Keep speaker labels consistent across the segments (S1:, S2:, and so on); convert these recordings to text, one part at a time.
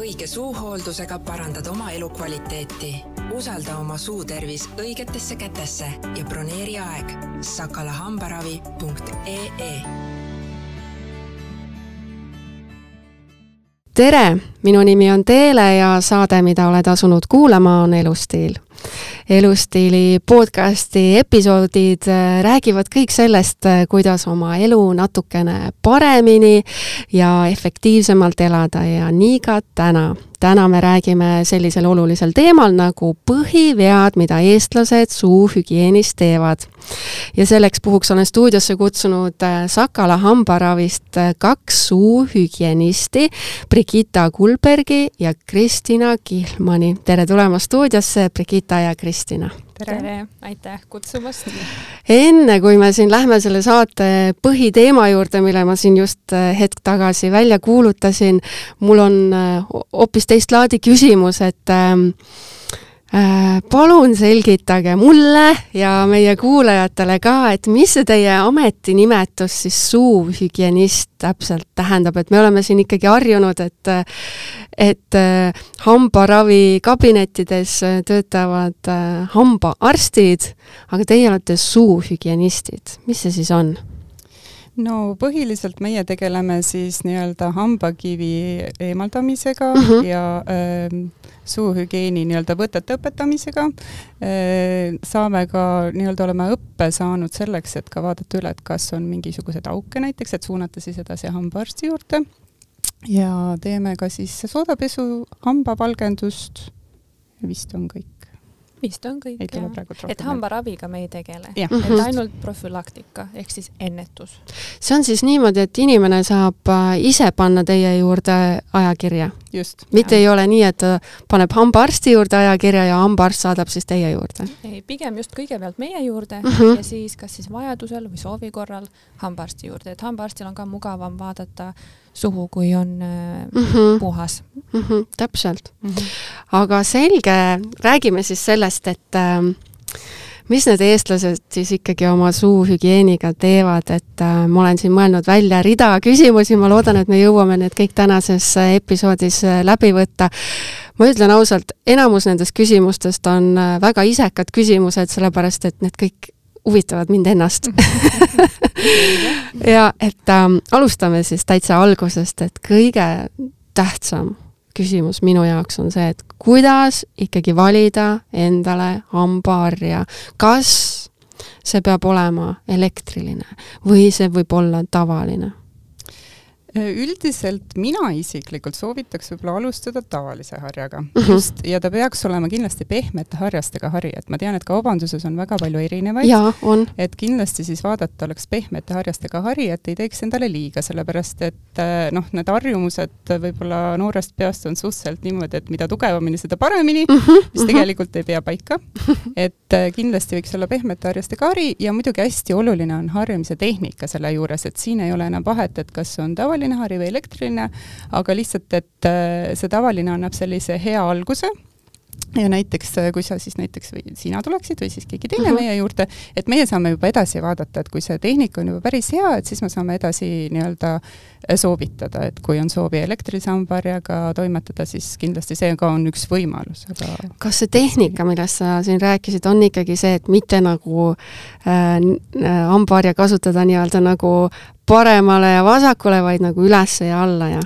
S1: õige suuhooldusega parandad oma elukvaliteeti. usalda oma suutervis õigetesse kätesse ja broneeri aeg sakalahambaravi.ee
S2: tere, minu nimi on Teele ja saade, mida oled asunud kuulama, on Elustiil. elustiili podcasti episoodid äh, räägivad kõik sellest, äh, kuidas oma elu natukene paremini ja efektiivsemalt elada ja nii ka täna täna me räägime sellisel olulisel teemal nagu põhivead, mida eestlased suuhügieenis teevad. Ja selleks puhuks olen stuudiosse kutsunud äh, Sakala hambaravist äh, kaks suuhügienisti, Brigitta Kulbergi ja Kristina Kihlmani. tere tulemast stuudiosse, Brigitta ja Kristina!
S3: tere, tere., aitäh kutsumast!
S2: enne, kui me siin lähme selle saate põhiteema juurde, mille ma siin just äh, hetk tagasi välja kuulutasin, mul on hoopis teist laadi küsimus, et ähm, äh, palun selgitage mulle ja meie kuulajatele ka, et mis see teie ametinimetus siis suuhügienist täpselt tähendab, et me oleme siin ikkagi harjunud, et et äh, hambaravi kabinettides töötavad äh, hambaarstid, aga teie olete suuhügienistid, mis see siis on?
S3: No põhiliselt meie tegeleme siis nii-öelda hambakivi eemaldamisega mm -hmm. ja äh, suuhügieeni nii-öelda võtete õpetamisega äh,. saame ka nii-öelda, oleme õppe saanud selleks, et ka vaadata üle, et kas on mingisuguseid auke näiteks, et suunata siis edasi hambaarsti juurde. ja teeme ka siis soodapesu, hambapalgendust, vist on kõik vist on kõik, jah. et hambaraviga me ei tegele, et mhm. ainult profülaktika ehk siis ennetus.
S2: see on siis niimoodi, et inimene saab äh, ise panna teie juurde ajakirja? mitte jah. ei ole nii, et ta paneb hambaarsti juurde ajakirja ja hambaarst saadab siis teie juurde?
S3: ei, pigem just kõigepealt meie juurde mm -hmm. ja siis kas siis vajadusel või soovi korral hambaarsti juurde, et hambaarstil on ka mugavam vaadata suhu, kui on mm -hmm. puhas
S2: mm. -hmm, täpselt mm. -hmm. aga selge, räägime siis sellest, et äh, mis need eestlased siis ikkagi oma suuhügieeniga teevad, et äh, ma olen siin mõelnud välja rida küsimusi, ma loodan, et me jõuame need kõik tänases äh, episoodis äh, läbi võtta. ma ütlen ausalt, enamus nendest küsimustest on väga isekad küsimused, sellepärast et need kõik huvitavad mind ennast ja et ähm, alustame siis täitsa algusest, et kõige tähtsam küsimus minu jaoks on see, et kuidas ikkagi valida endale hambaharja. kas see peab olema elektriline või see võib olla tavaline?
S3: Üldiselt mina isiklikult soovitaks võib-olla alustada tavalise harjaga mm -hmm. just, ja ta peaks olema kindlasti pehmete harjastega hari, et ma tean, et kaubanduses on väga palju erinevaid. et kindlasti siis vaadata oleks pehmete harjastega hari, et ei teeks endale liiga, sellepärast et äh, noh, need harjumused võib-olla noorest peast on suhteliselt niimoodi, et mida tugevamini, seda paremini mm, -hmm. mis tegelikult ei pea paika. et äh, kindlasti võiks olla pehmete harjastega hari ja muidugi hästi oluline on harjumise tehnika selle juures, et siin ei ole enam vahet, et kas on tavaline tavaline hari või elektriline, aga lihtsalt, et äh, see tavaline annab sellise hea alguse ja näiteks, äh, kui sa siis näiteks või sina tuleksid või siis keegi teine uh. -huh. meie juurde, et meie saame juba edasi vaadata, et kui see tehnika on juba päris hea, et siis me saame edasi nii-öelda äh, soovitada, et kui on soovi elektrilise hambaharjaga toimetada, siis kindlasti see ka on üks võimalus, aga
S2: kas see tehnika, millest sa siin rääkisid, on ikkagi see, et mitte nagu äh, hambaharja kasutada nii-öelda nagu paremale ja vasakule, vaid nagu üles ja alla ja?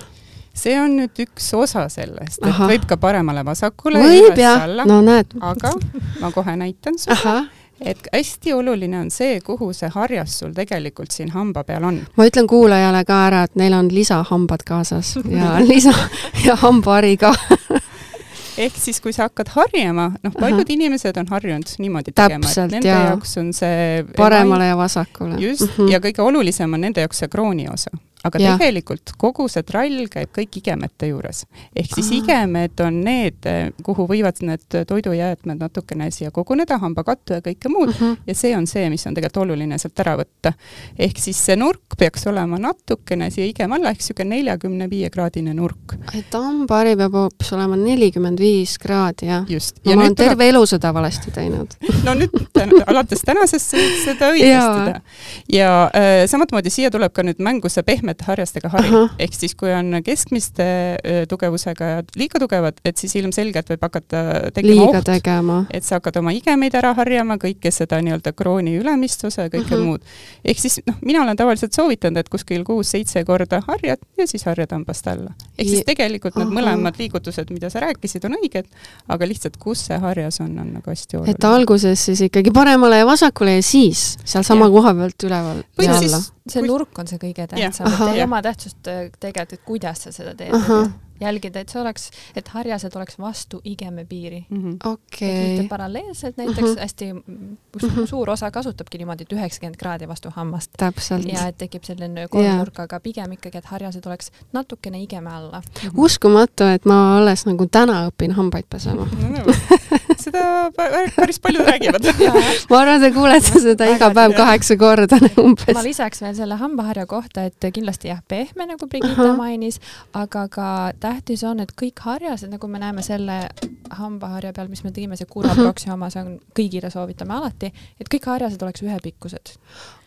S3: See on nüüd üks osa sellest, et Aha. võib ka paremale-vasakule
S2: võib jah, no näed.
S3: aga ma kohe näitan sulle et hästi oluline on see, kuhu see harjas sul tegelikult siin hamba peal on.
S2: ma ütlen kuulajale ka ära, et neil on lisahambad kaasas ja lisa ja hambahari ka
S3: ehk siis, kui sa hakkad harjama, noh, paljud Aha. inimesed on harjunud niimoodi tegema, et nende jaa. jaoks on see
S2: paremale ja vasakule.
S3: just mm, -hmm. ja kõige olulisem on nende jaoks see krooni osa aga ja. tegelikult kogu see trall käib kõik igemete juures. ehk siis Aha. igemed on need, kuhu võivad need toidujäätmed natukene siia koguneda, hambakattu ja kõike muud uh, -huh. ja see on see, mis on tegelikult oluline sealt ära võtta. ehk siis see nurk peaks olema natukene siia igema alla, ehk niisugune neljakümne viie kraadine nurk.
S2: et hambahari peab hoopis olema nelikümmend viis kraadi, jah?
S3: just.
S2: no ma olen terve elu seda valesti teinud
S3: no nüüd alates tänasest võid seda õigustada. ja, ja äh, samamoodi siia tuleb ka nüüd mängu see pehme pehmete harjastega hari. ehk siis, kui on keskmiste tugevusega ja liiga tugevad, et siis ilmselgelt võib hakata tekkima oht, tegema. et sa hakkad oma igemeid ära harjama, kõike seda nii-öelda krooni ülemist osa ja kõike -huh. muud. ehk siis noh, mina olen tavaliselt soovitanud, et kuskil kuus-seitse korda harjad ja siis harjad hambast alla. ehk siis tegelikult need mõlemad liigutused, mida sa rääkisid, on õiged, aga lihtsalt kus see harjas on, on nagu hästi oluline.
S2: et alguses siis ikkagi paremale ja vasakule ja siis sealsama koha pealt üleval ja alla
S4: see kui... nurk on see kõige tähtsam, et ei oma tähtsust äh, tegelikult, et kuidas sa seda teed jälgida, et see oleks, et harjased oleks vastu igeme piiri
S2: mm. -hmm. Okay.
S4: mitte paralleelselt näiteks mm, -hmm. hästi -hmm. suur osa kasutabki niimoodi, et üheksakümmend kraadi vastu hammast. ja et tekib selline kolmnurk, aga pigem ikkagi, et harjased oleks natukene igeme alla
S2: uskumatu, et ma alles nagu täna õpin hambaid pesema
S3: seda päris paljud räägivad.
S2: Ma arvan, te kuulete seda iga päev kaheksa korda umbes.
S4: ma lisaks veel selle hambaharja kohta, et kindlasti jah, pehme, nagu Brigitte mainis, aga ka tähtis on, et kõik harjased, nagu me näeme selle hambaharja peal, mis me tõime, see Cura Proxi oma, see on kõigile soovitame alati, et kõik harjased oleks ühepikkused.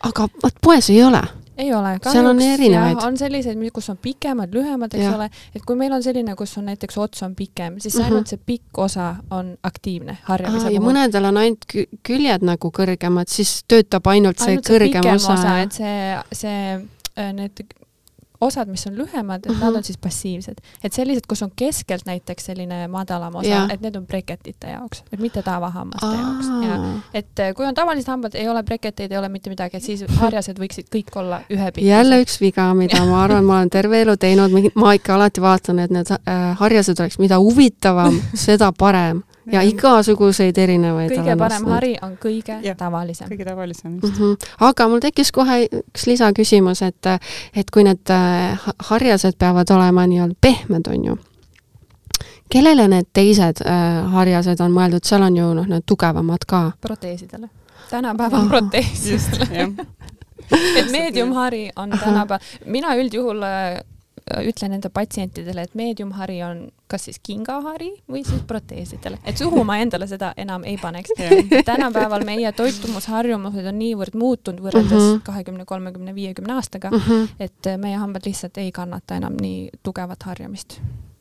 S2: aga vot poes ei ole
S4: ei ole.
S2: seal on erinevaid.
S4: on selliseid, kus on pikemad, lühemad, eks ja. ole, et kui meil on selline, kus on näiteks ots on pikem, siis mm -hmm. ainult see pikk osa on aktiivne harjamise
S2: puhul. mõnedel on ainult küljed nagu kõrgemad, siis töötab ainult, ainult see kõrgem osa. osa.
S4: et see, see äh, need osad, mis on lühemad, et uh -huh. nad on siis passiivsed. et sellised, kus on keskelt näiteks selline madalam osa, et need on breketite jaoks, et mitte tavahammaste Aa. jaoks. ja et eh, kui on tavalised hambad, ei ole breketeid, ei ole mitte midagi, et siis harjased võiksid kõik olla ühepikkused.
S2: jälle üks viga, mida ma arvan, ma olen terve elu teinud, ma ikka alati vaatan, et need äh, harjased oleks, mida huvitavam, seda parem ja igasuguseid erinevaid
S4: kõige parem neid. hari on kõige ja, tavalisem.
S3: kõige tavalisem, just mm.
S2: -hmm. aga mul tekkis kohe üks lisaküsimus, et, et kui need äh, harjased peavad olema nii-öelda pehmed, on ju, kellele need teised äh, harjased on mõeldud, seal on ju noh, need tugevamad ka?
S4: proteesidele. tänapäeval oh. proteesidele et meediumhari on tänapäeval, mina üldjuhul äh, ütlen enda patsientidele, et meediumhari on kas siis kingahari või siis proteesidele, et suhu ma endale seda enam ei paneks tänapäeval meie toitumusharjumused on niivõrd muutunud võrreldes mhm. kahekümne, kolmekümne, viiekümne aastaga mm, -hmm. et meie hambad lihtsalt ei kannata enam nii tugevat harjamist.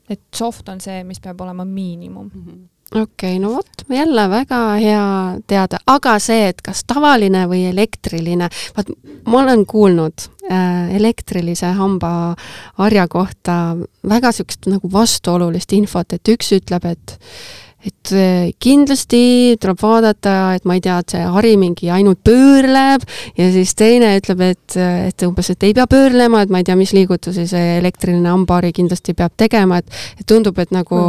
S4: et soft on see, mis peab olema miinimum mm. -hmm
S2: okei okay,, no vot, jälle väga hea teada, aga see, et kas tavaline või elektriline, vaat ma olen kuulnud äh, elektrilise hambaharja kohta väga niisugust nagu vastuolulist infot, et üks ütleb, et et eh, kindlasti tuleb vaadata, et ma ei tea, et see hari mingi ainult pöörleb ja siis teine ütleb, et, et umbes, et ei pea pöörlema, et ma ei tea, mis liigutusi see elektriline hambahari kindlasti peab tegema, et, et tundub, et nagu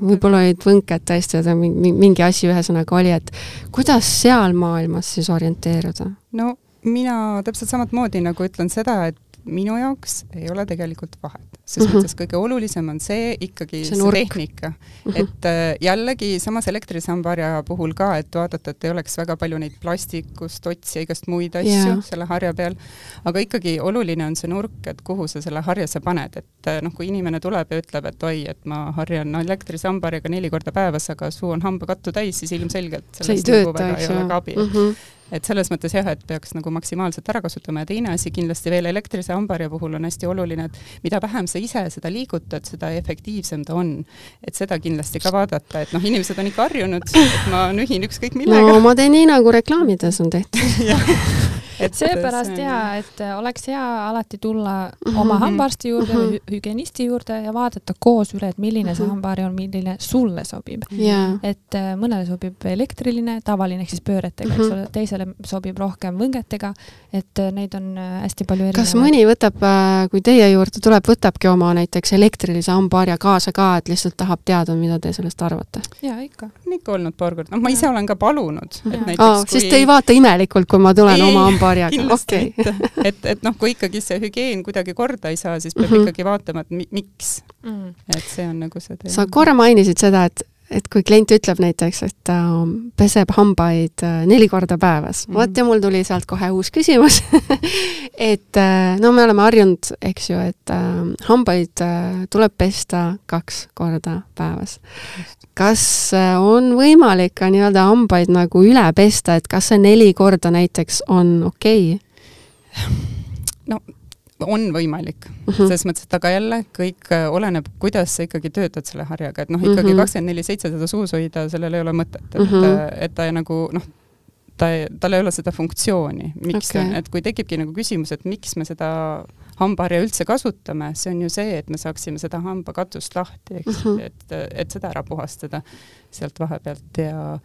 S2: võib-olla olid võnked tõesti, mingi asi ühesõnaga oli, et kuidas seal maailmas siis orienteeruda?
S3: no mina täpselt samamoodi nagu ütlen seda, et minu jaoks ei ole tegelikult vahet. ses -hmm. mõttes kõige olulisem on see ikkagi see, see tehnika. -hmm. et äh, jällegi samas elektrisambarja puhul ka, et vaadata, et ei oleks väga palju neid plastikust, otsi ja igast muid asju yeah. selle harja peal, aga ikkagi oluline on see nurk, et kuhu sa selle harja sa paned, et äh, noh, kui inimene tuleb ja ütleb, et oi, et ma harjan elektrisambarjaga neli korda päevas, aga suu on hambakattu täis, siis ilmselgelt sellest nagu väga ei ole ka abi mm. -hmm et selles mõttes jah, et peaks nagu maksimaalselt ära kasutama ja teine asi kindlasti veel elektrilise hambaharja puhul on hästi oluline, et mida vähem sa ise seda liigutad, seda efektiivsem ta on. et seda kindlasti ka vaadata, et noh, inimesed on ikka harjunud, et ma nühin ükskõik millega.
S2: no ma teen nii, nagu reklaamides on tehtud
S4: et seepärast jaa, et äh, oleks hea alati tulla mhm. oma hambaarsti juurde või mhm. hügienisti juurde ja vaadata koos üle, et milline see mhm. hambahari on, milline sulle sobib
S2: yeah..
S4: et äh, mõnele sobib elektriline, tavaline ehk siis pööretega, eks ole, teisele sobib rohkem võngetega, et äh, neid on hästi palju erinevaid.
S2: kas mõni võtab, kui teie juurde tuleb, võtabki oma näiteks elektrilise hambaharja kaasa ka, et lihtsalt tahab teada, mida te sellest arvate?
S4: jaa, ikka.
S3: on ikka olnud paar korda, noh, ma ise olen ka palunud,
S2: et näiteks Aa, kui... siis te ei vaata imelikult, kui ma tulen ei, oma hamba hambaharjaga, okei
S3: et, et noh, kui ikkagi see hügieen kuidagi korda ei saa, siis peab mm -hmm. ikkagi vaatama, et mi miks mm.. et see on nagu see
S2: teema. sa korra mainisid seda, et et kui klient ütleb näiteks, et ta peseb hambaid äh, neli korda päevas mm, -hmm. vot ja mul tuli sealt kohe uus küsimus et äh, no me oleme harjunud, eks ju, et äh, hambaid tuleb pesta kaks korda päevas. kas on võimalik ka nii-öelda hambaid nagu üle pesta, et kas see neli korda näiteks on okei okay??
S3: no on võimalik mm -hmm. selles mõttes, et aga jälle kõik äh, oleneb, kuidas sa ikkagi töötad selle harjaga, et noh, ikkagi mhm. kakskümmend neli seitse teda suus hoida, sellel ei ole mõtet, et mm, -hmm. et ta nagu noh, ta, tal ei ole seda funktsiooni, miks okay., et kui tekibki nagu küsimus, et miks me seda hambaharja üldse kasutame, see on ju see, et me saaksime seda hambakatust lahti, eks mm, -hmm. et, et seda ära puhastada sealt vahepealt ja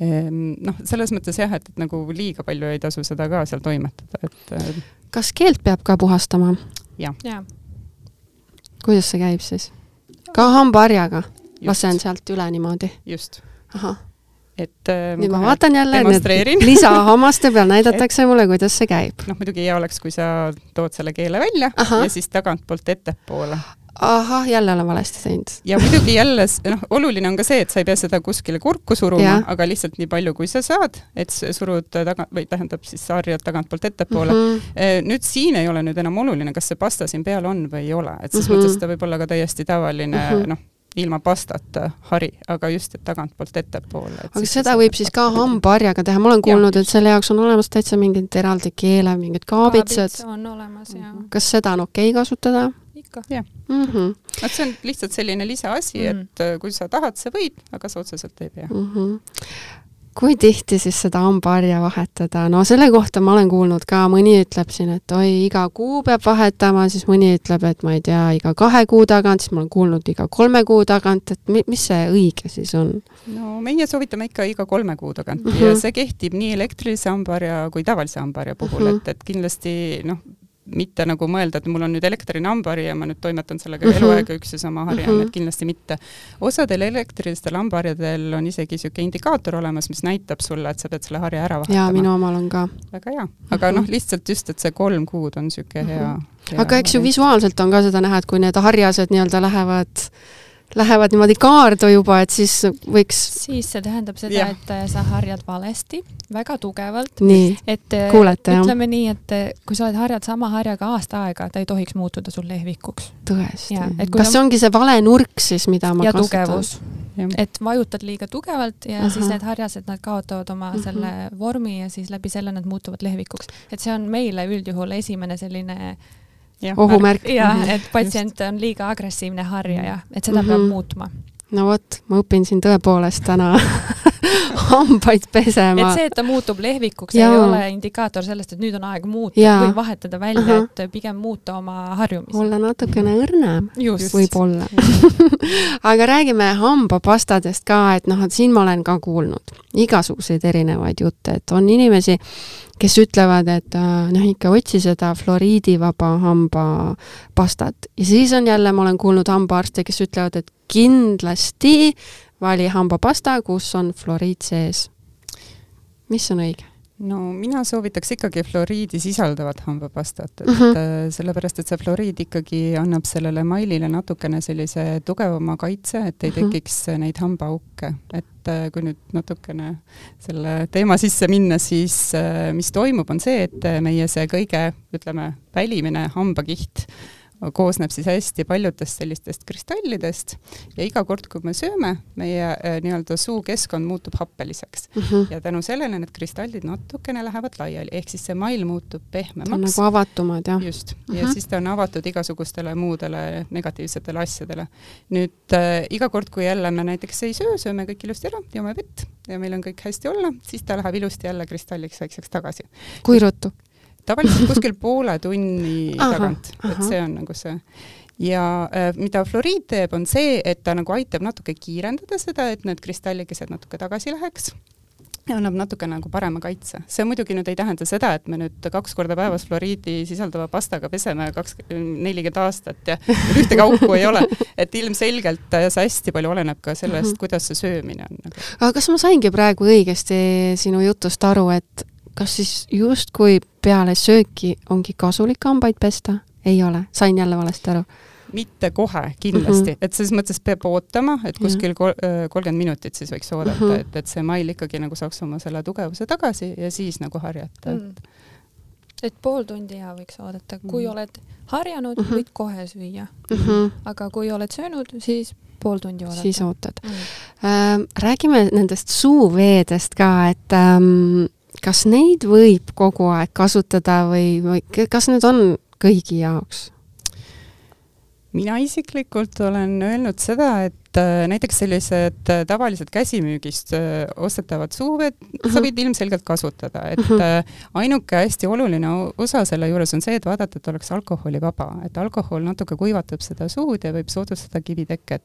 S3: noh, selles mõttes jah, et, et nagu liiga palju ei tasu seda ka seal toimetada, et
S2: kas keelt peab ka puhastama?
S3: jah
S4: ja..
S2: kuidas see käib siis? ka hambaharjaga? lasen sealt üle niimoodi?
S3: just.
S2: ahah
S3: et äh,
S2: nüüd ma vaatan jälle, need lisahammaste peal näidatakse et, mulle, kuidas see käib.
S3: noh, muidugi hea oleks, kui sa tood selle keele välja Aha. ja siis tagantpoolt ettepoole
S2: ahah, jälle olen valesti teinud.
S3: ja muidugi jälle, noh, oluline on ka see, et sa ei pea seda kuskile kurku suruma, aga lihtsalt nii palju, kui sa saad, et surud taga, või tähendab siis harjad tagantpoolt ettepoole mm. -hmm. nüüd siin ei ole nüüd enam oluline, kas see pasta siin peal on või ei ole, et ses mm -hmm. mõttes ta võib olla ka täiesti tavaline mm -hmm. noh, ilma pastata hari, aga just, et tagantpoolt ettepoole.
S2: aga seda võib siis ka hambaharjaga teha, ma olen kuulnud, et selle jaoks on olemas täitsa mingid eraldi keele, mingid kaabitsad.
S4: kaabits on olemas, jah.
S2: kas seda on okei okay kasutada?
S3: Ikka. jah mm -hmm.. et see on lihtsalt selline lisaasi mm, -hmm. et äh, kui sa tahad, sa võid, aga sa otseselt ei pea mm. -hmm
S2: kui tihti siis seda hambaharja vahetada, no selle kohta ma olen kuulnud ka, mõni ütleb siin, et oi, iga kuu peab vahetama, siis mõni ütleb, et ma ei tea, iga kahe kuu tagant, siis ma olen kuulnud iga kolme kuu tagant, et mi, mis see õige siis on?
S3: no meie soovitame ikka iga kolme kuu tagant mm -hmm. ja see kehtib nii elektrilise hambaharja kui tavalise hambaharja puhul mm, -hmm. et, et kindlasti noh, mitte nagu mõelda, et mul on nüüd elektriline hambahari ja ma nüüd toimetan sellega mm -hmm. eluaeg üks ja sama hari on mm, -hmm. et kindlasti mitte. osadel elektrilistel hambaharjadel on isegi niisugune indikaator olemas, mis näitab sulle, et sa pead selle harja ära vahetama.
S2: jaa, minu omal on ka.
S3: väga hea, aga mm -hmm. noh, lihtsalt just, et see kolm kuud on niisugune hea,
S2: mhm. hea aga eks ju visuaalselt on ka seda näha, et kui need harjased nii-öelda lähevad lähevad niimoodi kaardu juba, et siis võiks.
S4: siis see tähendab seda, et äh, sa harjad valesti, väga tugevalt.
S2: et äh, kuulete,
S4: ütleme jah? nii, et äh, kui sa oled harjad sama harjaga aasta aega, ta ei tohiks muutuda sul lehvikuks.
S2: tõesti. kas see ongi see vale nurk siis, mida ma
S4: ja kasutan? tugevus. et vajutad liiga tugevalt ja Aha. siis need harjased, nad kaotavad oma mm -hmm. selle vormi ja siis läbi selle nad muutuvad lehvikuks. et see on meile üldjuhul esimene selline
S2: ohumärk.
S4: jah, mhm. et patsient on liiga agressiivne harjaja, et seda mm -hmm. peab muutma
S2: no vot, ma õpin siin tõepoolest täna hambaid pesema.
S4: et see, et ta muutub lehvikuks, ei ole indikaator sellest, et nüüd on aeg muuta ja. või vahetada välja uh, -huh. et pigem muuta oma harjumisi.
S2: olla natukene õrnem võib-olla aga räägime hambapastadest ka, et noh, et siin ma olen ka kuulnud igasuguseid erinevaid jutte, et on inimesi, kes ütlevad, et äh, noh, ikka otsi seda fluoriidivaba hambapastat ja siis on jälle, ma olen kuulnud hambaarste, kes ütlevad, et kindlasti vali hambapasta, kus on fluoriid sees. mis on õige?
S3: No mina soovitaks ikkagi fluoriidi sisaldavat hambapastat, et mm -hmm. sellepärast, et see fluoriid ikkagi annab sellele mailile natukene sellise tugevama kaitse, et ei mm -hmm. tekiks neid hambaauke. et äh, kui nüüd natukene selle teema sisse minna, siis äh, mis toimub, on see, et meie see kõige, ütleme, välimine hambakiht koosneb siis hästi paljudest sellistest kristallidest ja iga kord, kui me sööme, meie äh, nii-öelda suukeskkond muutub happeliseks mm. -hmm. ja tänu sellele need kristallid natukene lähevad laiali, ehk siis see mail muutub pehmemaks.
S2: nagu avatumad, jah?
S3: just mm, -hmm. ja siis ta on avatud igasugustele muudele negatiivsetele asjadele. nüüd äh, iga kord, kui jälle me näiteks ei söö, sööme kõik ilusti ära, joome vett ja meil on kõik hästi olla, siis ta läheb ilusti jälle kristalliks väikseks tagasi.
S2: kui ruttu?
S3: Tavaliselt kuskil poole tunni aha, tagant, et see on nagu see. ja äh, mida fluoriid teeb, on see, et ta nagu aitab natuke kiirendada seda, et need kristallikesed natuke tagasi läheks ja annab natuke nagu parema kaitse. see muidugi nüüd ei tähenda seda, et me nüüd kaks korda päevas fluoriidi sisaldava pastaga peseme kaks, nelikümmend aastat ja ühtegi auku ei ole. et ilmselgelt see hästi palju oleneb ka sellest kuidas see söömine on. Nagu.
S2: aga kas ma saingi praegu õigesti sinu jutust aru, et kas siis justkui peale sööki ongi kasulik hambaid pesta? ei ole, sain jälle valesti aru?
S3: mitte kohe kindlasti mm, -hmm. et selles mõttes peab ootama, et kuskil kolmkümmend minutit siis võiks oodata mm, -hmm. et, et see mail ikkagi nagu saaks oma selle tugevuse tagasi ja siis nagu harjata, et mm.
S4: et pool tundi ja võiks oodata, kui mm. oled harjanud mm, -hmm. võid kohe süüa mm. -hmm. aga kui oled söönud, siis pool tundi oodata.
S2: siis ootad mm.. Ähm, räägime nendest suuveedest ka, et ähm, kas neid võib kogu aeg kasutada või, või kas need on kõigi jaoks?
S3: mina isiklikult olen öelnud seda, et äh, näiteks sellised äh, tavalised käsimüügist äh, ostetavad suuved uh -huh. sa mhm. võid ilmselgelt kasutada, et uh mhm. -huh. ainuke hästi oluline osa selle juures on see, et vaadata, et oleks alkoholivaba, et alkohol natuke kuivatab seda suud ja võib soodustada kiviteket.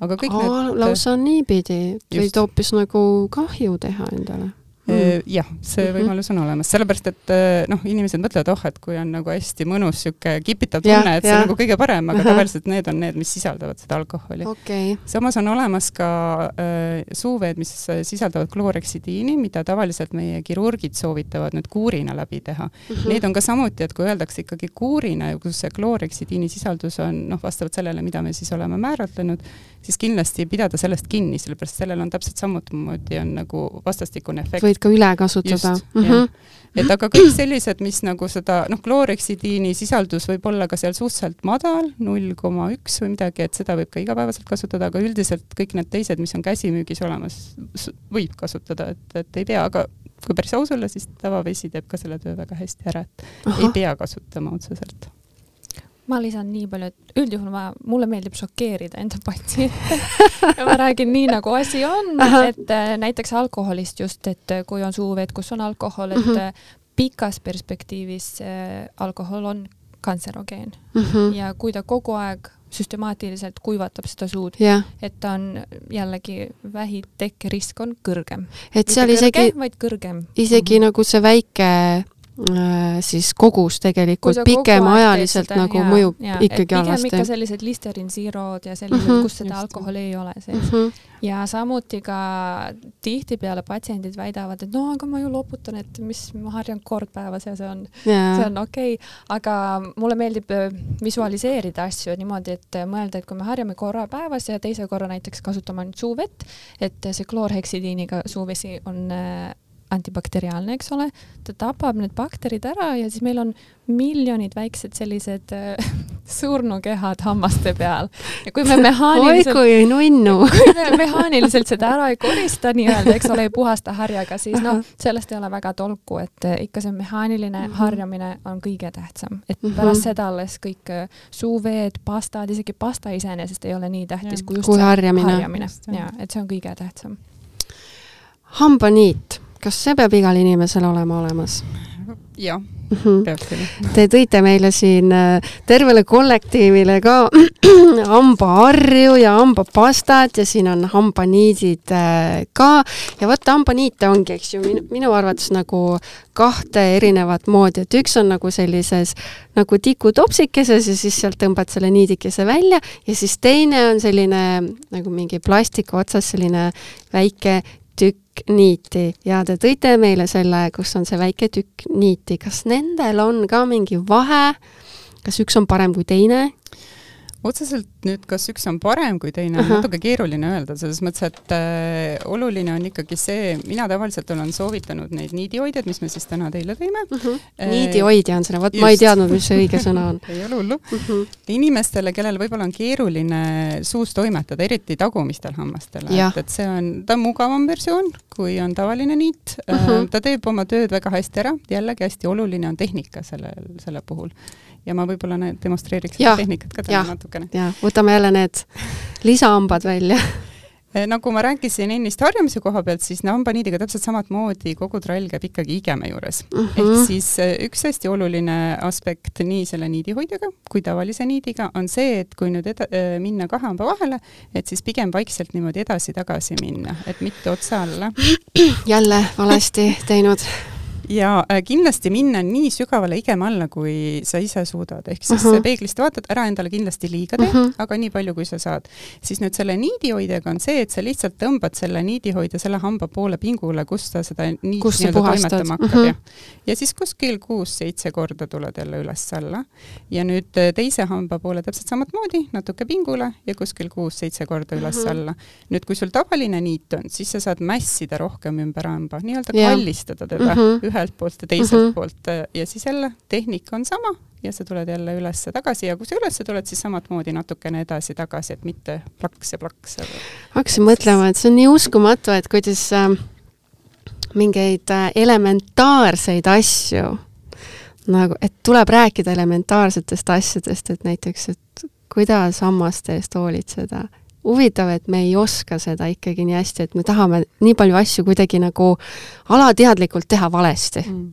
S2: aga kõik Aa, need lausa niipidi, et võid hoopis nagu kahju teha endale
S3: Mm. jah, see mhm. võimalus on olemas, sellepärast et noh, inimesed mõtlevad, oh, et kui on nagu hästi mõnus niisugune kipitav tunne, et see on nagu kõige parem, aga tavaliselt need on need, mis sisaldavad seda alkoholi
S2: okay..
S3: samas on olemas ka äh, suuveed, mis sisaldavad klooreksidiini, mida tavaliselt meie kirurgid soovitavad nüüd kuurina läbi teha mm. -hmm. Need on ka samuti, et kui öeldakse ikkagi kuurina, kus see klooreksidiini sisaldus on noh, vastavalt sellele, mida me siis oleme määratlenud, siis kindlasti pidada sellest kinni, sellepärast sellel on täpselt samamoodi on nagu vastastikune efekt.
S2: võid ka üle kasutada.
S3: Mm -hmm. et aga kõik sellised, mis nagu seda, noh, klooreksidiini sisaldus võib olla ka seal suhteliselt madal, null koma üks või midagi, et seda võib ka igapäevaselt kasutada, aga üldiselt kõik need teised, mis on käsimüügis olemas, võib kasutada, et, et ei pea, aga kui päris aus olla, siis tavavesi teeb ka selle töö väga hästi ära, et Aha. ei pea kasutama otseselt
S4: ma lisan nii palju, et üldjuhul ma, mulle meeldib šokeerida enda patsiente ja ma räägin nii, nagu asi on, et äh, näiteks alkoholist just, et äh, kui on suuveed, kus on alkohol, et mm -hmm. pikas perspektiivis alkohol on kantserogeen mm -hmm. ja kui ta kogu aeg süstemaatiliselt kuivatab seda suud yeah., et ta on jällegi vähitekke risk on kõrgem.
S2: et seal isegi,
S4: vaid kõrgem.
S2: isegi mm -hmm. nagu see väike siis kogus tegelikult pikemaajaliselt nagu ja, mõjub ja, ikkagi halvasti.
S4: pigem ikka sellised Listerin Zerod ja sellised mm, -hmm, kus seda just. alkoholi ei ole sees mm. -hmm. ja samuti ka tihtipeale patsiendid väidavad, et no aga ma ju loputan, et mis ma harjan kord päevas ja see on yeah., see on okei okay., aga mulle meeldib äh, visualiseerida asju niimoodi, et mõelda, et kui me harjame korra päevas ja teise korra näiteks kasutame ainult suuvett, et see kloorheksidiiniga suuvesi on äh, antibakteriaalne, eks ole, ta tapab need bakterid ära ja siis meil on miljonid väiksed sellised äh, surnukehad hammaste peal. ja kui me mehaaniliselt
S2: oi kui nunnu
S4: kui me mehaaniliselt seda ära ei korista nii-öelda, eks ole, ei puhasta harjaga, siis noh, sellest ei ole väga tolku, et äh, ikka see mehaaniline mm -hmm. harjamine on kõige tähtsam, et mm -hmm. pärast seda alles kõik äh, suuveed, pastad, isegi pasta iseenesest ei ole nii tähtis ja. kui just
S2: kui harjamine,
S4: harjamine.. ja, et see on kõige tähtsam.
S2: hambaniit kas see peab igal inimesel olema olemas?
S3: jah mm -hmm. peab küll.
S2: Te tõite meile siin äh, tervele kollektiivile ka hambaharju ja hambapastat ja siin on hambaniidid äh, ka ja vot hambaniite ongi, eks ju, minu, arvates nagu kahte erinevat moodi, et üks on nagu sellises nagu tikutopsikeses ja siis sealt tõmbad selle niidikese välja ja siis teine on selline nagu mingi plastiku otsas selline väike tükk niiti. Ja te tõite meile selle, kus on see väike tükk niiti, kas nendel on ka mingi vahe, kas üks on parem kui teine?
S3: Otseselt nüüd, kas üks on parem kui teine, on natuke keeruline öelda, selles mõttes, et äh, oluline on ikkagi see, mina tavaliselt olen soovitanud neid niidihoidjaid, mis me siis täna teile tõime uh.
S2: -huh. Äh, niidihoidja on sõna, vot ma ei teadnud, mis see õige sõna on
S3: ei ole hullu uh. -huh. inimestele, kellel võib-olla on keeruline suus toimetada, eriti tagumistel hammastel, et, et see on, ta on mugavam versioon, kui on tavaline niit uh. -huh. ta teeb oma tööd väga hästi ära, jällegi hästi oluline on tehnika sellel, selle puhul ja ma võib-olla demonstreeriks seda tehnikat ka täna natukene.
S2: jaa, võtame jälle need lisahambad välja
S3: nagu ma rääkisin ennist harjumise koha pealt, siis hambaniidiga täpselt samamoodi kogu trall käib ikkagi igeme juures mm. -hmm. ehk siis eh, üks hästi oluline aspekt nii selle niidihoidjaga kui tavalise niidiga on see, et kui nüüd eda-, eh, minna kahe hamba vahele, et siis pigem vaikselt niimoodi edasi-tagasi minna, et mitte otse alla.
S2: jälle valesti teinud
S3: ja äh, kindlasti minna nii sügavale igeme alla, kui sa ise suudad, ehk siis uh -huh. peeglist vaatad, ära endale kindlasti liiga tee uh, mhm. -huh. aga nii palju, kui sa saad. siis nüüd selle niidihoidjaga on see, et sa lihtsalt tõmbad selle niidihoidja selle hamba poole pingule, kus ta seda niidi nii-öelda toimetama hakkab uh -huh. ja ja siis kuskil kuus-seitse korda tuled jälle üles-alla. ja nüüd äh, teise hamba poole täpselt samamoodi, natuke pingule ja kuskil kuus-seitse korda üles-alla. nüüd, kui sul tavaline niit on, siis sa saad mässida rohkem ümber hamba, nii-öelda kallistada teda uh -huh. ühe ühelt poolt ja teiselt mm -hmm. poolt äh, ja siis jälle tehnika on sama ja sa tuled jälle üles tagasi ja kui sa üles tuled, siis samamoodi natukene edasi-tagasi, et mitte plaks ja plaks.
S2: hakkasin mõtlema, et see on nii uskumatu, et kuidas äh, mingeid äh, elementaarseid asju nagu, et tuleb rääkida elementaarsetest asjadest, et näiteks, et kuidas hammaste eest hoolitseda. Huvitav, et me ei oska seda ikkagi nii hästi, et me tahame nii palju asju kuidagi nagu alateadlikult teha valesti mm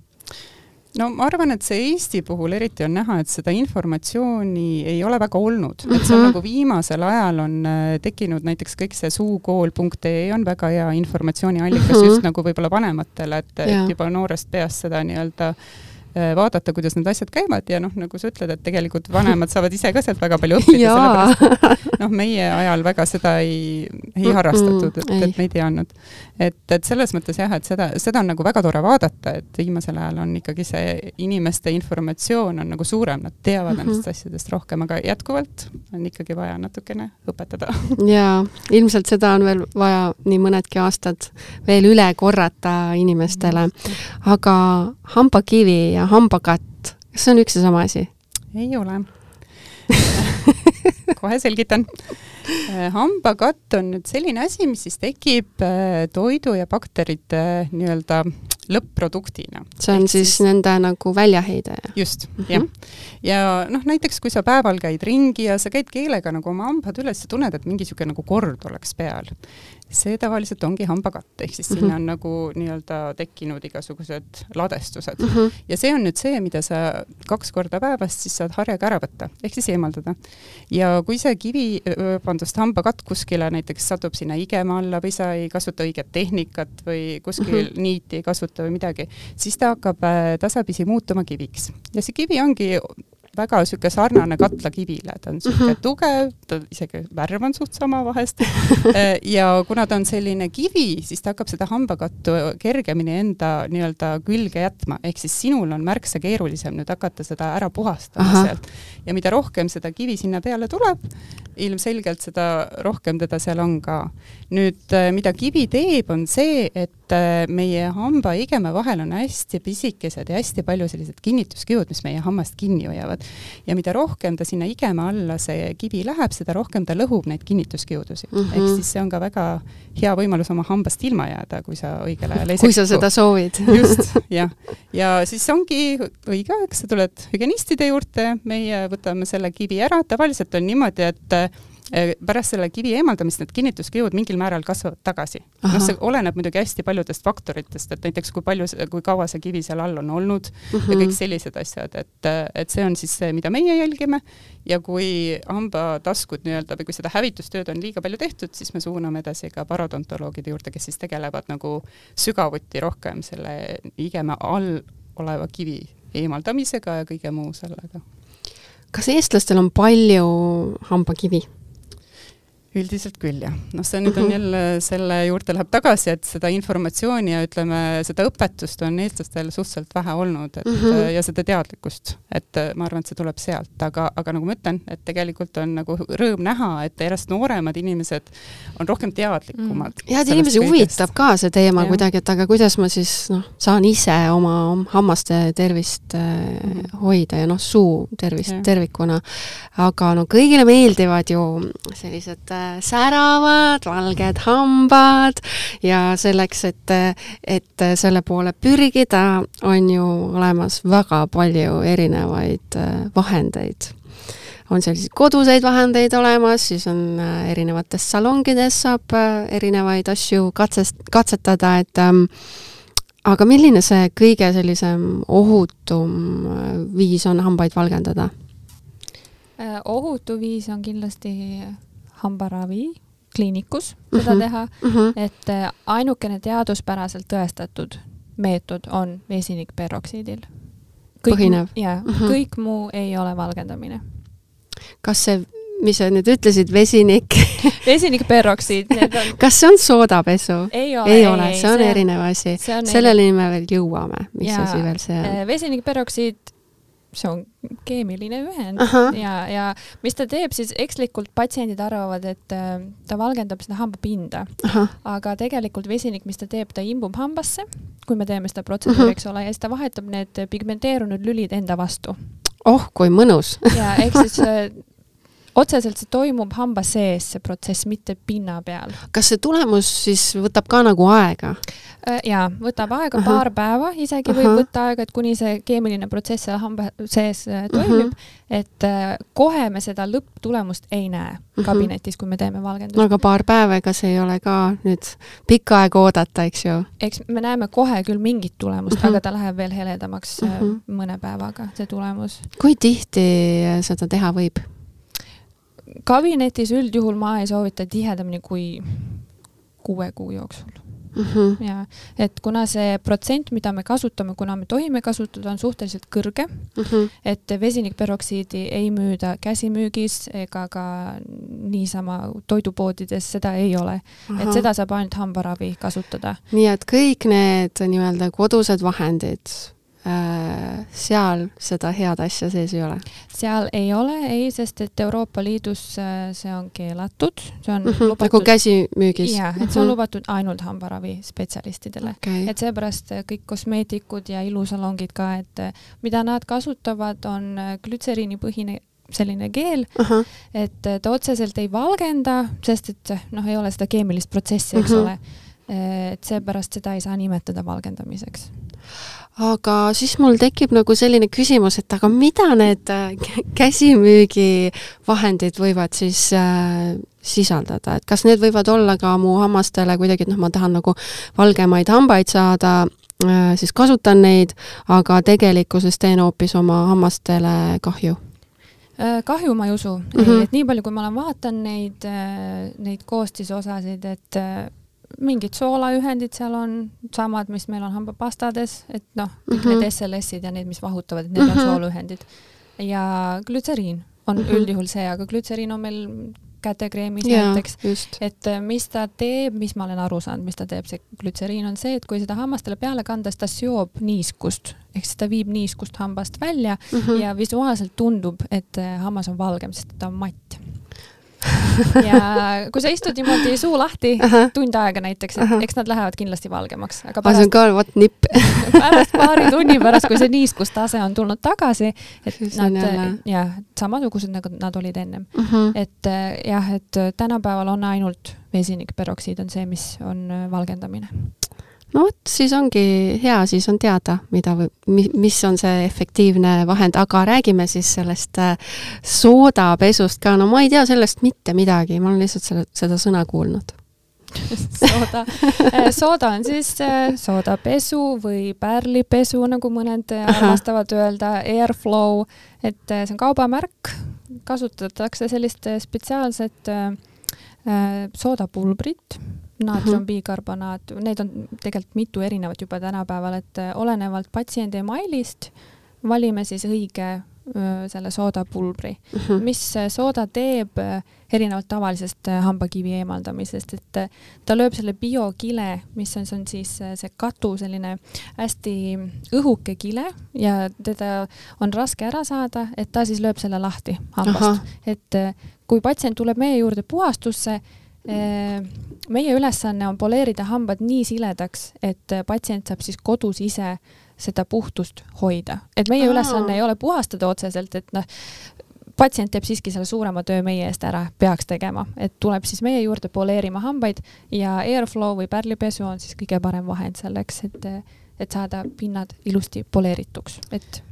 S3: no ma arvan, et see Eesti puhul eriti on näha, et seda informatsiooni ei ole väga olnud mm, -hmm. et see on mhm. nagu viimasel ajal on äh, tekkinud näiteks kõik see suukool.ee on väga hea informatsiooniallikas mm -hmm. just nagu võib-olla vanematele, et, et juba noorest peast seda nii-öelda äh, Äh, vaadata, kuidas need asjad käivad ja noh, nagu sa ütled, et tegelikult vanemad saavad ise ka sealt väga palju õppida, sellepärast noh, meie ajal väga seda ei, ei harrastatud, et, et me ei teadnud. et, et selles mõttes jah, et seda, seda on nagu väga tore vaadata, et viimasel ajal on ikkagi see inimeste informatsioon on nagu suurem, nad teavad mm -hmm. nendest asjadest rohkem, aga jätkuvalt on ikkagi vaja natukene õpetada.
S2: jaa, ilmselt seda on veel vaja nii mõnedki aastad veel üle korrata inimestele, aga hambakivi ja hambakatt, kas see on üks ja sama asi?
S3: ei ole kohe selgitan. Äh, hambakatt on nüüd selline asi, mis siis tekib äh, toidu ja bakterite nii-öelda lõpp-produktina.
S2: see on siis, siis nende nagu väljaheide?
S3: just mm, -hmm. jah. ja noh, näiteks kui sa päeval käid ringi ja sa käid keelega nagu oma hambad üles ja tunned, et mingi niisugune nagu kord oleks peal, see tavaliselt ongi hambakatt, ehk siis mm -hmm. sinna on nagu nii-öelda tekkinud igasugused ladestused mm. -hmm. ja see on nüüd see, mida sa kaks korda päevas siis saad harjaga ära võtta, ehk siis eemaldada. ja kui see kivi, vabandust, hambakatt kuskile näiteks satub sinna igema alla või sa ei kasuta õiget tehnikat või kuskil mm -hmm. niiti ei kasuta või midagi, siis ta hakkab äh, tasapisi muutuma kiviks. ja see kivi ongi väga niisugune sarnane katlakivile, ta on niisugune mm -hmm. tugev, ta isegi värv on suht sama vahest äh, ja kuna ta on selline kivi, siis ta hakkab seda hambakattu kergemini enda nii-öelda külge jätma, ehk siis sinul on märksa keerulisem nüüd hakata seda ära puhastama Aha. sealt. Ja mida rohkem seda kivi sinna peale tuleb, ilmselgelt seda rohkem teda seal on ka. nüüd, äh, mida kivi teeb, on see, et äh, meie hamba ja igeme vahel on hästi pisikesed ja hästi palju sellised kinnituskihud, mis meie hammast kinni hoiavad ja mida rohkem ta sinna igeme alla, see kivi läheb, seda rohkem ta lõhub neid kinnituskiudusid mm. -hmm. ehk siis see on ka väga hea võimalus oma hambast ilma jääda, kui sa õigel ajal
S2: ei sekku. kui sa seda soovid
S3: just, jah. ja siis ongi õige aeg, sa tuled hügienistide juurde, meie võtame selle kivi ära, tavaliselt on niimoodi, et Äh, pärast selle kivi eemaldamist need kinnituskihud mingil määral kasvavad tagasi. noh, see oleneb muidugi hästi paljudest faktoritest, et näiteks kui palju, kui kaua see kivi seal all on olnud mm -hmm. ja kõik sellised asjad, et, et see on siis see, mida meie jälgime ja kui hambataskud nii-öelda või kui seda hävitustööd on liiga palju tehtud, siis me suuname edasi ka parodontoloogide juurde, kes siis tegelevad nagu sügavuti rohkem selle igeme all oleva kivi eemaldamisega ja kõige muu sellega.
S2: Kas eestlastel on palju hambakivi?
S3: Üldiselt küll, jah. noh, see nüüd on jälle, selle juurde läheb tagasi, et seda informatsiooni ja ütleme, seda õpetust on eestlastel suhteliselt vähe olnud, et mm -hmm. ja seda teadlikkust, et äh, ma arvan, et see tuleb sealt, aga, aga nagu ma ütlen, et tegelikult on nagu rõõm näha, et järjest nooremad inimesed on rohkem teadlikumad
S2: mm.. jah, et inimesi huvitab ka see teema ja. kuidagi, et aga kuidas ma siis noh, saan ise oma hammaste tervist mm -hmm. hoida ja noh, suu tervist ja. tervikuna. aga no kõigile meeldivad ju sellised äh, säravad, valged hambad ja selleks, et, et selle poole pürgida, on ju olemas väga palju erinevaid äh, vahendeid on selliseid koduseid vahendeid olemas, siis on äh, erinevates salongides saab äh, erinevaid asju katsest, katsetada, et ähm, aga milline see kõige sellisem ohutum viis on hambaid valgendada?
S4: ohutu viis on kindlasti hambaravi kliinikus seda mm -hmm. teha mm, -hmm. et äh, ainukene teaduspäraselt tõestatud meetod on vesinikperoksiidil.
S2: põhinev?
S4: jaa -hmm. kõik muu ei ole valgendamine.
S2: kas see, mis sa nüüd ütlesid, vesinik
S4: vesinikperoksiid, need on
S2: kas see on soodapesu?
S4: ei ole,
S2: ei ole, see on see, erinev asi. selleni me veel jõuame, mis asi veel see on?
S4: Äh, vesinikperoksiid see on keemiline ühend
S2: Aha.
S4: ja, ja mis ta teeb, siis ekslikult patsiendid arvavad, et äh, ta valgendab seda hambapinda. aga tegelikult vesinik, mis ta teeb, ta imbub hambasse, kui me teeme seda protseduuri, eks ole, ja siis ta vahetab need pigmenteerunud lülid enda vastu.
S2: oh, kui mõnus
S4: ja ehk siis äh, otseselt see toimub hamba sees, see protsess, mitte pinna peal.
S2: kas see tulemus siis võtab ka nagu aega?
S4: Äh, jaa, võtab aega Aha. paar päeva, isegi Aha. võib võtta aega, et kuni see keemiline protsess seal hamba sees äh, toimib, et äh, kohe me seda lõpptulemust ei näe kabinetis, kui me teeme valgendust.
S2: no aga paar päeva, ega see ei ole ka nüüd pikka aega oodata, eks ju?
S4: eks me näeme kohe küll mingit tulemust aga ta läheb veel heledamaks -huh. mõne päevaga, see tulemus.
S2: kui tihti seda teha võib?
S4: kabinetis üldjuhul ma ei soovita tihedamini kui kuue kuu jooksul mm. -hmm. ja et kuna see protsent, mida me kasutame, kuna me tohime kasutada, on suhteliselt kõrge mm, -hmm. et vesinikperoksiidi ei müüda käsimüügis ega ka niisama toidupoodides, seda ei ole. et seda saab ainult hambaravi kasutada.
S2: nii et kõik need nii-öelda kodused vahendid seal seda head asja sees ei ole?
S4: seal ei ole, ei, sest et Euroopa Liidus äh, see on keelatud, see on
S2: mm -hmm, lubatud nagu käsimüügis?
S4: jah, et see on mhm. lubatud ainult hambaravispetsialistidele okay.. et seepärast äh, kõik kosmeetikud ja ilusalongid ka, et mida nad kasutavad, on glütseriinipõhine selline keel uh, -huh. et ta otseselt ei valgenda, sest et noh, ei ole seda keemilist protsessi, eks uh mhm. -huh. ole. et seepärast seda ei saa nimetada valgendamiseks
S2: aga siis mul tekib nagu selline küsimus, et aga mida need äh, käsimüügivahendid võivad siis äh, sisaldada, et kas need võivad olla ka mu hammastele kuidagi, et noh, ma tahan nagu valgemaid hambaid saada äh,, siis kasutan neid, aga tegelikkuses teen hoopis oma hammastele kahju.
S4: Äh, kahju ma ei usu. Mm, -hmm. et nii palju, kui ma olen vaadanud neid, äh, neid koostisosasid, et mingid soolaühendid seal on, samad, mis meil on hambapastades, et noh, kõik mm -hmm. need SLS-id ja need, mis vahutavad, et need mm -hmm. on mhm. soolaühendid. ja glütseriin on mm -hmm. üldjuhul see, aga glütseriin on meil kätekreemis yeah, näiteks, et äh, mis ta teeb, mis ma olen aru saanud, mis ta teeb, see glütseriin on see, et kui seda hammastele peale kanda, siis ta seob niiskust, ehk siis ta viib niiskust hambast välja mm -hmm. ja visuaalselt tundub, et äh, hammas on valgem, sest ta on matt ja kui sa istud niimoodi suu lahti -huh. tund aega näiteks, et eks nad lähevad kindlasti valgemaks,
S2: aga pärast. see on ka vot nipp
S4: pärast paari tunni pärast, kui see niiskustase on tulnud tagasi, et siis nad jah, samasugused nagu nad olid ennem uh. -huh. et jah, et tänapäeval on ainult vesinikperoksiid on see, mis on valgendamine
S2: no vot, siis ongi hea, siis on teada, mida või mis on see efektiivne vahend, aga räägime siis sellest äh, soodapesust ka, no ma ei tea sellest mitte midagi, ma olen lihtsalt selle, seda sõna kuulnud.
S4: Sooda, äh, sooda on siis äh, soodapesu või pärlipesu, nagu mõned armastavad öelda, airflow, et see on kaubamärk, kasutatakse sellist spetsiaalset soodapulbrit naatriumbikarbonaat, need on tegelikult mitu erinevat juba tänapäeval, et äh, olenevalt patsiendi emailist valime siis õige selle soodapulbri uh. Mhm. -huh. mis äh, sooda teeb äh, erinevalt tavalisest hambakivi eemaldamisest, et ta lööb selle biokile, mis on, see on siis see katu, selline hästi õhuke kile ja teda on raske ära saada, et ta siis lööb selle lahti hambast. et kui patsient tuleb meie juurde puhastusse, meie ülesanne on poleerida hambad nii siledaks, et patsient saab siis kodus ise seda puhtust hoida. et meie Aa. ülesanne ei ole puhastada otseselt, et noh, patsient teeb siiski selle suurema töö meie eest ära, peaks tegema, et tuleb siis meie juurde poleerima hambaid ja Airflow või pärlipesu on siis kõige parem vahend selleks, et, et saada pinnad ilusti poleerituks, et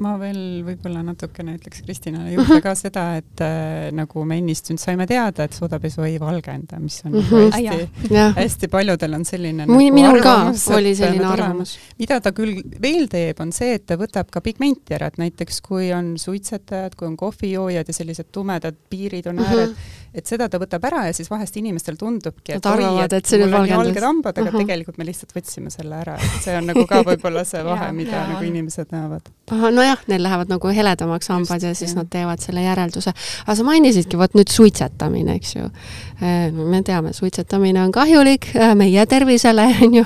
S3: ma veel võib-olla natukene ütleks Kristinale juurde ka seda, et äh, nagu me ennist nüüd saime teada, et soodapesu ei valgenda, mis on mm -hmm. hästi, hästi paljudel on selline
S2: Mui, nagu minul arvamus, ka oli selline arvamus.
S3: mida ta küll veel teeb, on see, et ta võtab ka pigmenti ära, et näiteks kui on suitsetajad, kui on kohvijoojad ja sellised tumedad piirid on ääred mm, -hmm et seda ta võtab ära ja siis vahest inimestel tundubki, et oi, et, et mul on nii valged hambad, aga uh -huh. tegelikult me lihtsalt võtsime selle ära, et see on nagu ka võib-olla see vahe mida ja, nagu inimesed näevad.
S2: nojah, neil lähevad nagu heledamaks hambad Just, ja siis jah. nad teevad selle järelduse. aga sa mainisidki, vot nüüd suitsetamine, eks ju. Äh, me teame, suitsetamine on kahjulik äh, meie tervisele, on ju,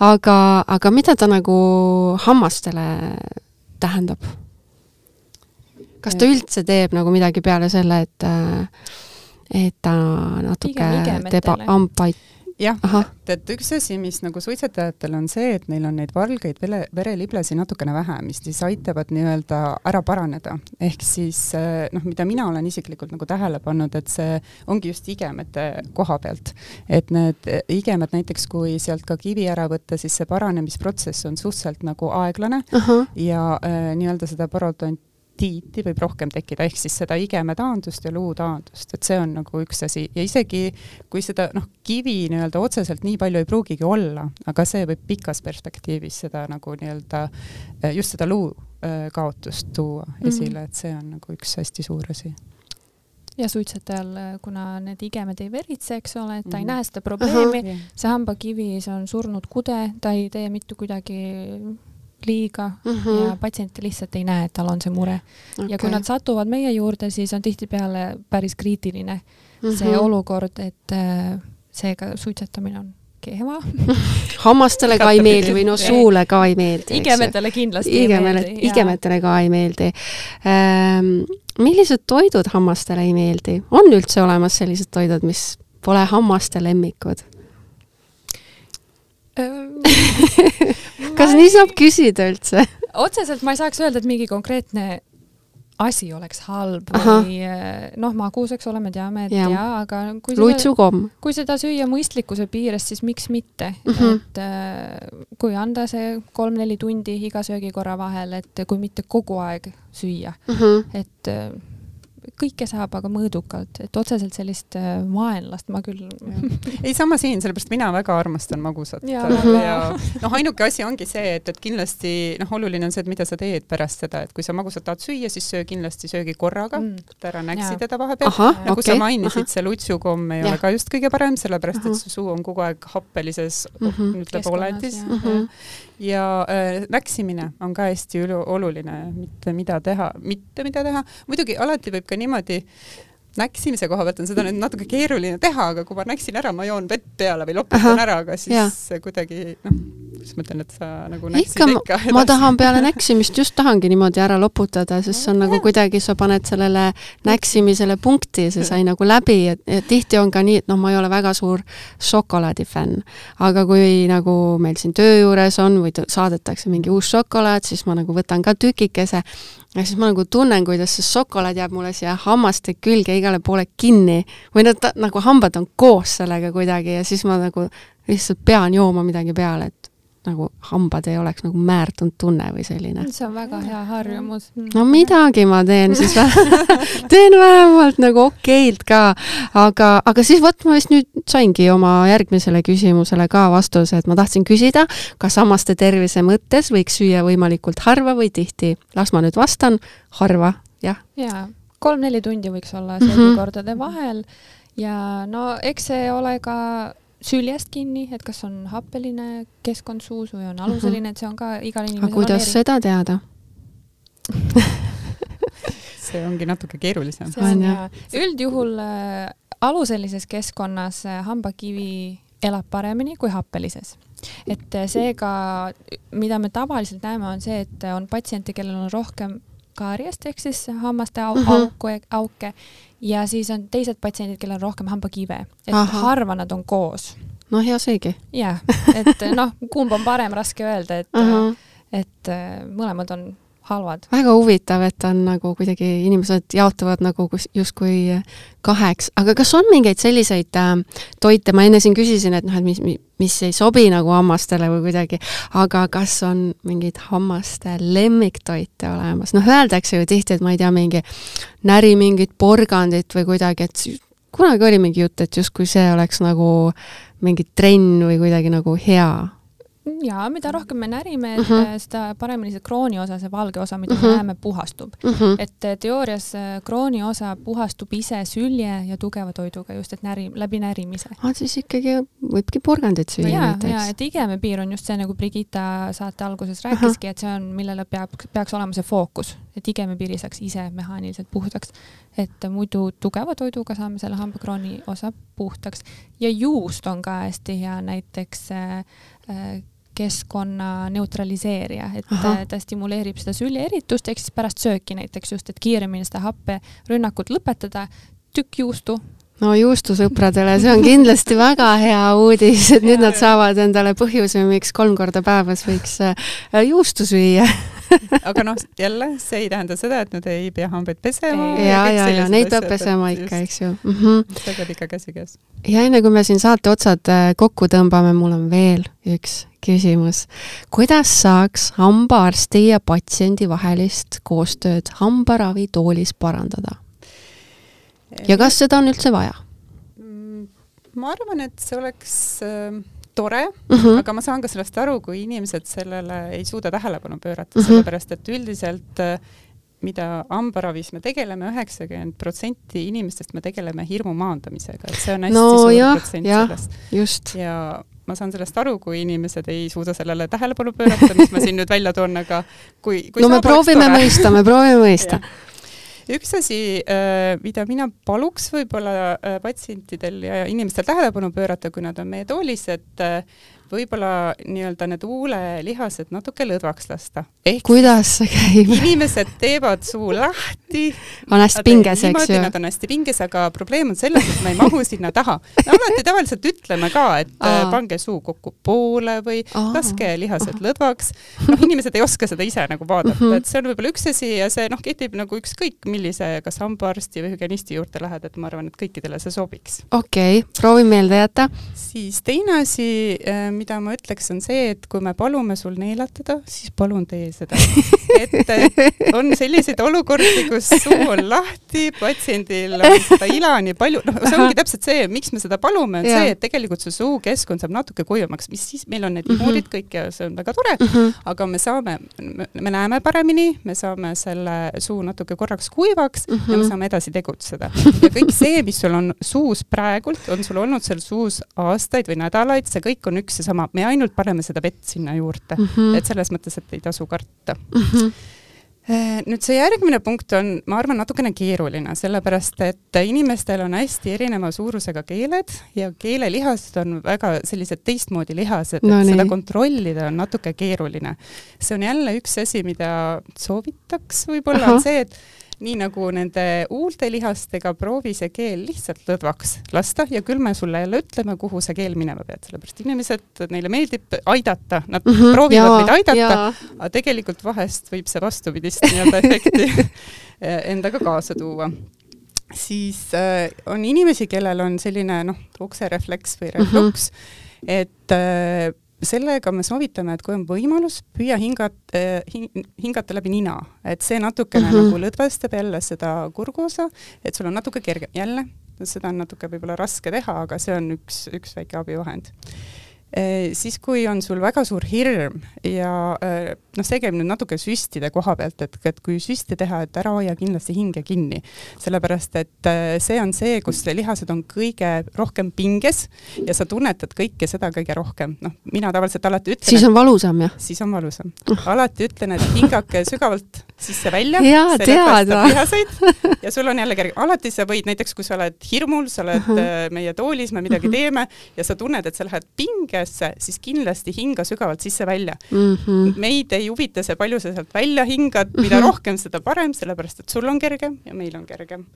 S2: aga, aga mida ta nagu hammastele tähendab? kas ta üldse teeb nagu midagi peale selle, et äh, et ta natuke teeb hambaid
S3: jah, et, et üks asi, mis nagu suitsetajatel on see, et neil on neid valgeid vere, vereliblasi natukene vähe, mis siis aitavad nii-öelda ära paraneda. ehk siis eh, noh, mida mina olen isiklikult nagu tähele pannud, et see ongi just igemete koha pealt. et need igemed näiteks, kui sealt ka kivi ära võtta, siis see paranemisprotsess on suhteliselt nagu aeglane -huh. ja äh, nii-öelda seda parodonti tiiti võib rohkem tekkida, ehk siis seda igeme taandust ja luu taandust, et see on nagu üks asi ja isegi kui seda noh, kivi nii-öelda otseselt nii palju ei pruugigi olla, aga see võib pikas perspektiivis seda nagu nii-öelda just seda luu äh, kaotust tuua mm -hmm. esile, et see on nagu üks hästi suur asi
S4: ja suitsetajal, kuna need igemed ei veritse, eks ole, et ta mm ei mhm. näe seda probleemi, see hambakivi, see on surnud kude, ta ei tee mitte kuidagi liiga mm -hmm. ja patsient lihtsalt ei näe, et tal on see mure okay.. ja kui nad satuvad meie juurde, siis on tihtipeale päris kriitiline mm -hmm. see olukord, et äh, seega suitsetamine on kehva
S2: hammastele ka ei meeldi või no suule ka ei meeldi.
S4: igemetele kindlasti
S2: Igemele, ei meeldi. igemetele ka ei meeldi ähm,. millised toidud hammastele ei meeldi? on üldse olemas sellised toidud, mis pole hammaste lemmikud? kas nii saab küsida üldse?
S4: otseselt ma ei saaks öelda, et mingi konkreetne asi oleks halb Aha. või eh, noh, magus, eks ole, me teame, et ja. jaa, aga
S2: kui luitsukomm.
S4: kui seda süüa mõistlikkuse piires, siis miks mitte mm, -hmm. et äh, kui anda see kolm-neli tundi iga söögikorra vahel, et kui mitte kogu aeg süüa mm, -hmm. et äh, kõike saab, aga mõõdukalt, et otseselt sellist äh, vaenlast ma küll
S3: ei, sama siin, sellepärast mina väga armastan magusat ja, ja noh, ainuke asi ongi see, et, et kindlasti noh, oluline on see, et mida sa teed pärast seda, et kui sa magusat tahad süüa, siis söö kindlasti söögi korraga mm., ära näksi teda vahepeal. nagu okay. sa mainisid, see lutsukomm ei ja. ole ka just kõige parem, sellepärast et su suu on kogu aeg happelises mm -hmm. ütleme olendis. -hmm. ja äh, näksimine on ka hästi oluline, mitte mida teha, mitte mida teha, muidugi alati võib ka niimoodi näksimise koha pealt on seda nüüd natuke keeruline teha, aga kui ma näksin ära, ma joon vett peale või loputan ära, aga siis ja. kuidagi noh, kuidas ma ütlen, et sa nagu näksid ikka, ikka
S2: edasi. ma tahan peale näksimist just tahangi niimoodi ära loputada, sest see on nagu kuidagi, sa paned sellele näksimisele punkti, see sai nagu läbi, et, tihti on ka nii, et noh, ma ei ole väga suur šokolaadi fänn, aga kui nagu meil siin töö juures on või saadetakse mingi uus šokolaad, siis ma nagu võtan ka tükikese ja siis ma nagu tunnen, kuidas see šokolaad jääb mulle siia hammaste külge igale poole kinni. Või nad nagu hambad on koos sellega kuidagi ja siis ma nagu lihtsalt pean jooma midagi peale, et nagu hambad ei oleks nagu määrdunud tunne või selline.
S4: see on väga hea harjumus.
S2: no midagi ma teen siis teen vähemalt nagu okeilt ka, aga, aga siis vot ma vist nüüd saingi oma järgmisele küsimusele ka vastuse, et ma tahtsin küsida, kas hammaste tervise mõttes võiks süüa võimalikult harva või tihti. las ma nüüd vastan, harva, jah.
S4: jaa, kolm-neli tundi võiks olla söögikordade mm -hmm. vahel ja no eks see ole ka süljest kinni, et kas on happeline keskkond suus või on mhm. aluseline, et see on ka igal inimesel
S2: aga kuidas eri... seda teada
S3: see ongi natuke keerulisem.
S4: üldjuhul äh, aluselises keskkonnas äh, hambakivi elab paremini kui happelises. et äh, seega, mida me tavaliselt näeme, on see, et on patsiente, kellel on rohkem kaariast ehk siis hammaste au, uh -huh. auku, auke ja siis on teised patsiendid, kellel on rohkem hambakive, et Aha. harva nad on koos.
S2: no hea seegi.
S4: jah, et noh, kumb on parem, raske öelda, et et äh, mõlemad on halvad.
S2: väga huvitav, et on nagu kuidagi inimesed jaotuvad nagu kus justkui kaheks, aga kas on mingeid selliseid äh, toite, ma enne siin küsisin, et noh, et mis, mis ei sobi nagu hammastele või kuidagi, aga kas on mingeid hammaste lemmiktoite olemas, noh, öeldakse ju tihti, et ma ei tea, mingi näri mingit porgandit või kuidagi, et kunagi oli mingi jutt, et justkui see oleks nagu mingi trenn või kuidagi nagu hea
S4: ja mida rohkem me närime, mhm. -huh. seda paremini see krooni osa, see valge osa, mida uh -huh. me mhm. näeme, puhastub uh. Mhm. -huh. et eh, teoorias krooni osa puhastub ise sülje ja tugeva toiduga just, et näri, läbi närimise.
S2: aa, siis ikkagi võibki porgandit süüa
S4: ja, näiteks. ja, et igemepiir on just see, nagu Brigitta saate alguses rääkiski, et see on, millele peab, peaks olema see fookus, et igemepiiri saaks ise mehaaniliselt puhtaks. et muidu tugeva toiduga saame selle hambakrooni osa puhtaks ja juust on ka hästi hea näiteks äh, keskkonna neutraliseerija, et Aha. ta stimuleerib seda süljeeritust, ehk siis pärast sööki näiteks just, et kiiremini seda happerünnakut lõpetada, tükk juustu
S2: no juustusõpradele, see on kindlasti väga hea uudis, et nüüd nad saavad endale põhjuse, miks kolm korda päevas võiks äh, juustu süüa
S3: aga noh, jälle see ei tähenda seda, et nad ei pea hambaid pesema.
S2: ja, ja, ja neid peab pesema ikka, eks ju mm.
S3: -hmm. see peab ikka käsikäes.
S2: ja enne kui me siin saate otsad äh, kokku tõmbame, mul on veel üks küsimus. kuidas saaks hambaarsti ja patsiendi vahelist koostööd hambaravitoolis parandada? ja kas seda on üldse vaja?
S3: Mm, ma arvan, et see oleks äh, tore mm, -hmm. aga ma saan ka sellest aru, kui inimesed sellele ei suuda tähelepanu pöörata mm, -hmm. sellepärast et üldiselt äh, mida hambaravis me tegeleme, üheksakümmend protsenti inimestest me tegeleme hirmu maandamisega, et see on hästi no, suur protsent sellest.
S2: just.
S3: ja ma saan sellest aru, kui inimesed ei suuda sellele tähelepanu pöörata, mis ma siin nüüd välja toon, aga kui, kui
S2: no me proovime mõista, me proovime mõista
S3: üks asi, äh, mida mina paluks võib-olla äh, patsientidel ja inimestel tähelepanu pöörata, kui nad on meie toolis, et äh, võib-olla nii-öelda need huulelihased natuke lõdvaks lasta.
S2: kuidas see käib?
S3: inimesed teevad suu lahti.
S2: On hästi pinges, eks ju?
S3: Nad on hästi pinges, aga probleem on selles, et me ei mahu sinna taha. me alati tavaliselt ütleme ka, et Aa. pange suu kokku poole või Aa. laske lihased Aa. lõdvaks. noh, inimesed ei oska seda ise nagu vaadata mm, -hmm. et see on võib-olla üks asi ja see noh, kehtib nagu ükskõik millise, kas hambaarsti või hügienisti juurde lähed, et ma arvan, et kõikidele see sobiks.
S2: okei okay., proovi meelde jätta.
S3: siis teine asi, äh, mida ma ütleks, on see, et kui me palume sul neelatada, siis palun tee seda. et on selliseid olukordi, kus suu on lahti, patsiendil on seda ila nii palju, noh, see ongi täpselt see, miks me seda palume, on ja. see, et tegelikult see suukeskkond saab natuke kuivemaks, mis siis, meil on need mhm. imurid kõik ja see on väga tore mm, -hmm. aga me saame, me näeme paremini, me saame selle suu natuke korraks kuivaks mm -hmm. ja me mhm. saame edasi tegutseda. ja kõik see, mis sul on suus praegult, on sul olnud seal suus aastaid või nädalaid, see kõik on üks ja sama, me ainult paneme seda vett sinna juurde mm, -hmm. et selles mõttes, et ei tasu karta mm. -hmm nüüd see järgmine punkt on, ma arvan, natukene keeruline, sellepärast et inimestel on hästi erineva suurusega keeled ja keelelihased on väga sellised teistmoodi lihased no,, et nii. seda kontrollida on natuke keeruline. see on jälle üks asi, mida soovitaks võib-olla, on see, et nii nagu nende huultelihastega, proovi see keel lihtsalt lõdvaks lasta ja küll me sulle jälle ütleme, kuhu see keel minema peab, sellepärast inimesed, neile meeldib aidata, nad mm -hmm, proovivad jaa, meid aidata, aga tegelikult vahest võib see vastupidist nii-öelda efekti endaga kaasa tuua. Siis äh, on inimesi, kellel on selline noh, okserefleks või refluks mm, -hmm. et äh, sellega me soovitame, et kui on võimalus, püüa hingata hing,, hingata läbi nina, et see natukene mm -hmm. nagu lõdvestab jälle seda kurguosa, et sul on natuke kergem, jälle, seda on natuke võib-olla raske teha, aga see on üks, üks väike abivahend. Eh, siis, kui on sul väga suur hirm ja eh, noh, see käib nüüd natuke süstide koha pealt, et, et kui süsti teha, et ära hoia kindlasti hinge kinni, sellepärast et eh, see on see, kus lihased on kõige rohkem pinges ja sa tunnetad kõike seda kõige rohkem. noh, mina tavaliselt alati ütlen.
S2: siis on valusam, jah?
S3: siis on valusam. alati ütlen, et hingake sügavalt sisse-välja.
S2: jaa, teada.
S3: ja sul on jälle kerge, alati sa võid, näiteks kui sa oled hirmul, sa oled uh -huh. meie toolis, me midagi uh -huh. teeme ja sa tunned, et sa lähed pinge hingesse, siis kindlasti hinga sügavalt sisse-välja mm. -hmm. meid ei huvita see, palju sa sealt välja hingad, mida mm -hmm. rohkem, seda parem, sellepärast et sul on kergem ja meil on kergem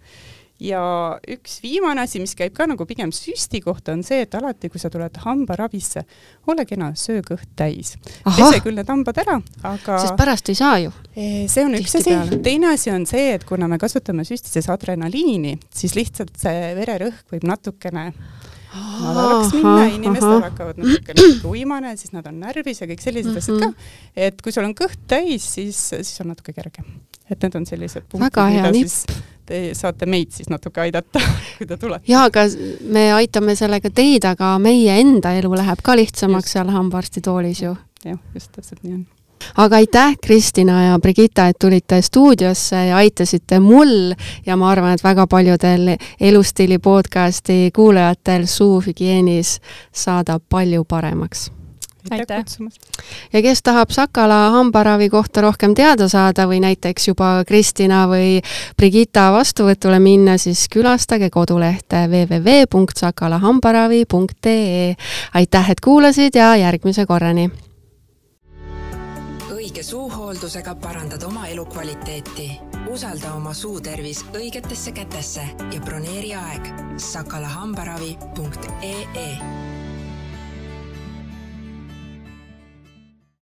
S3: ja üks viimane asi, mis käib ka nagu pigem süsti kohta, on see, et alati, kui sa tuled hambaravisse, ole kena, söö kõht täis. pese küll need hambad ära, aga
S2: sest pärast ei saa ju.
S3: see on üks asi, teine asi on see, et kuna me kasutame süstides adrenaliini, siis lihtsalt see vererõhk võib natukene madalaks minna, inimestel hakkavad natukene uimane, siis nad on närvis ja kõik sellised mm -hmm. asjad ka. Mhm. et kui sul on kõht täis, siis, siis on natuke kergem. et need on sellised punktid, mida nipp. siis te saate meid siis natuke aidata, kui te tulete.
S2: jaa, aga me aitame sellega teid, aga meie enda elu läheb ka lihtsamaks just. seal hambaarstitoolis ju.
S3: jah, just täpselt nii on
S2: aga aitäh, Kristina ja Brigitta, et tulite stuudiosse ja aitasite mul ja ma arvan, et väga paljudel Elustiili podcasti kuulajatel suuhügieenis saada palju paremaks
S3: aitäh!
S2: ja kes tahab Sakala hambaravi kohta rohkem teada saada või näiteks juba Kristina või Brigitta vastuvõtule minna, siis külastage kodulehte www.sakalahambaravi.ee. aitäh, et kuulasid ja järgmise korrani!
S1: Õige suuhooldusega parandad oma elukvaliteeti. Usalda oma suutervis õigetesse kätesse ja broneeri aeg sakala hambaravi.ee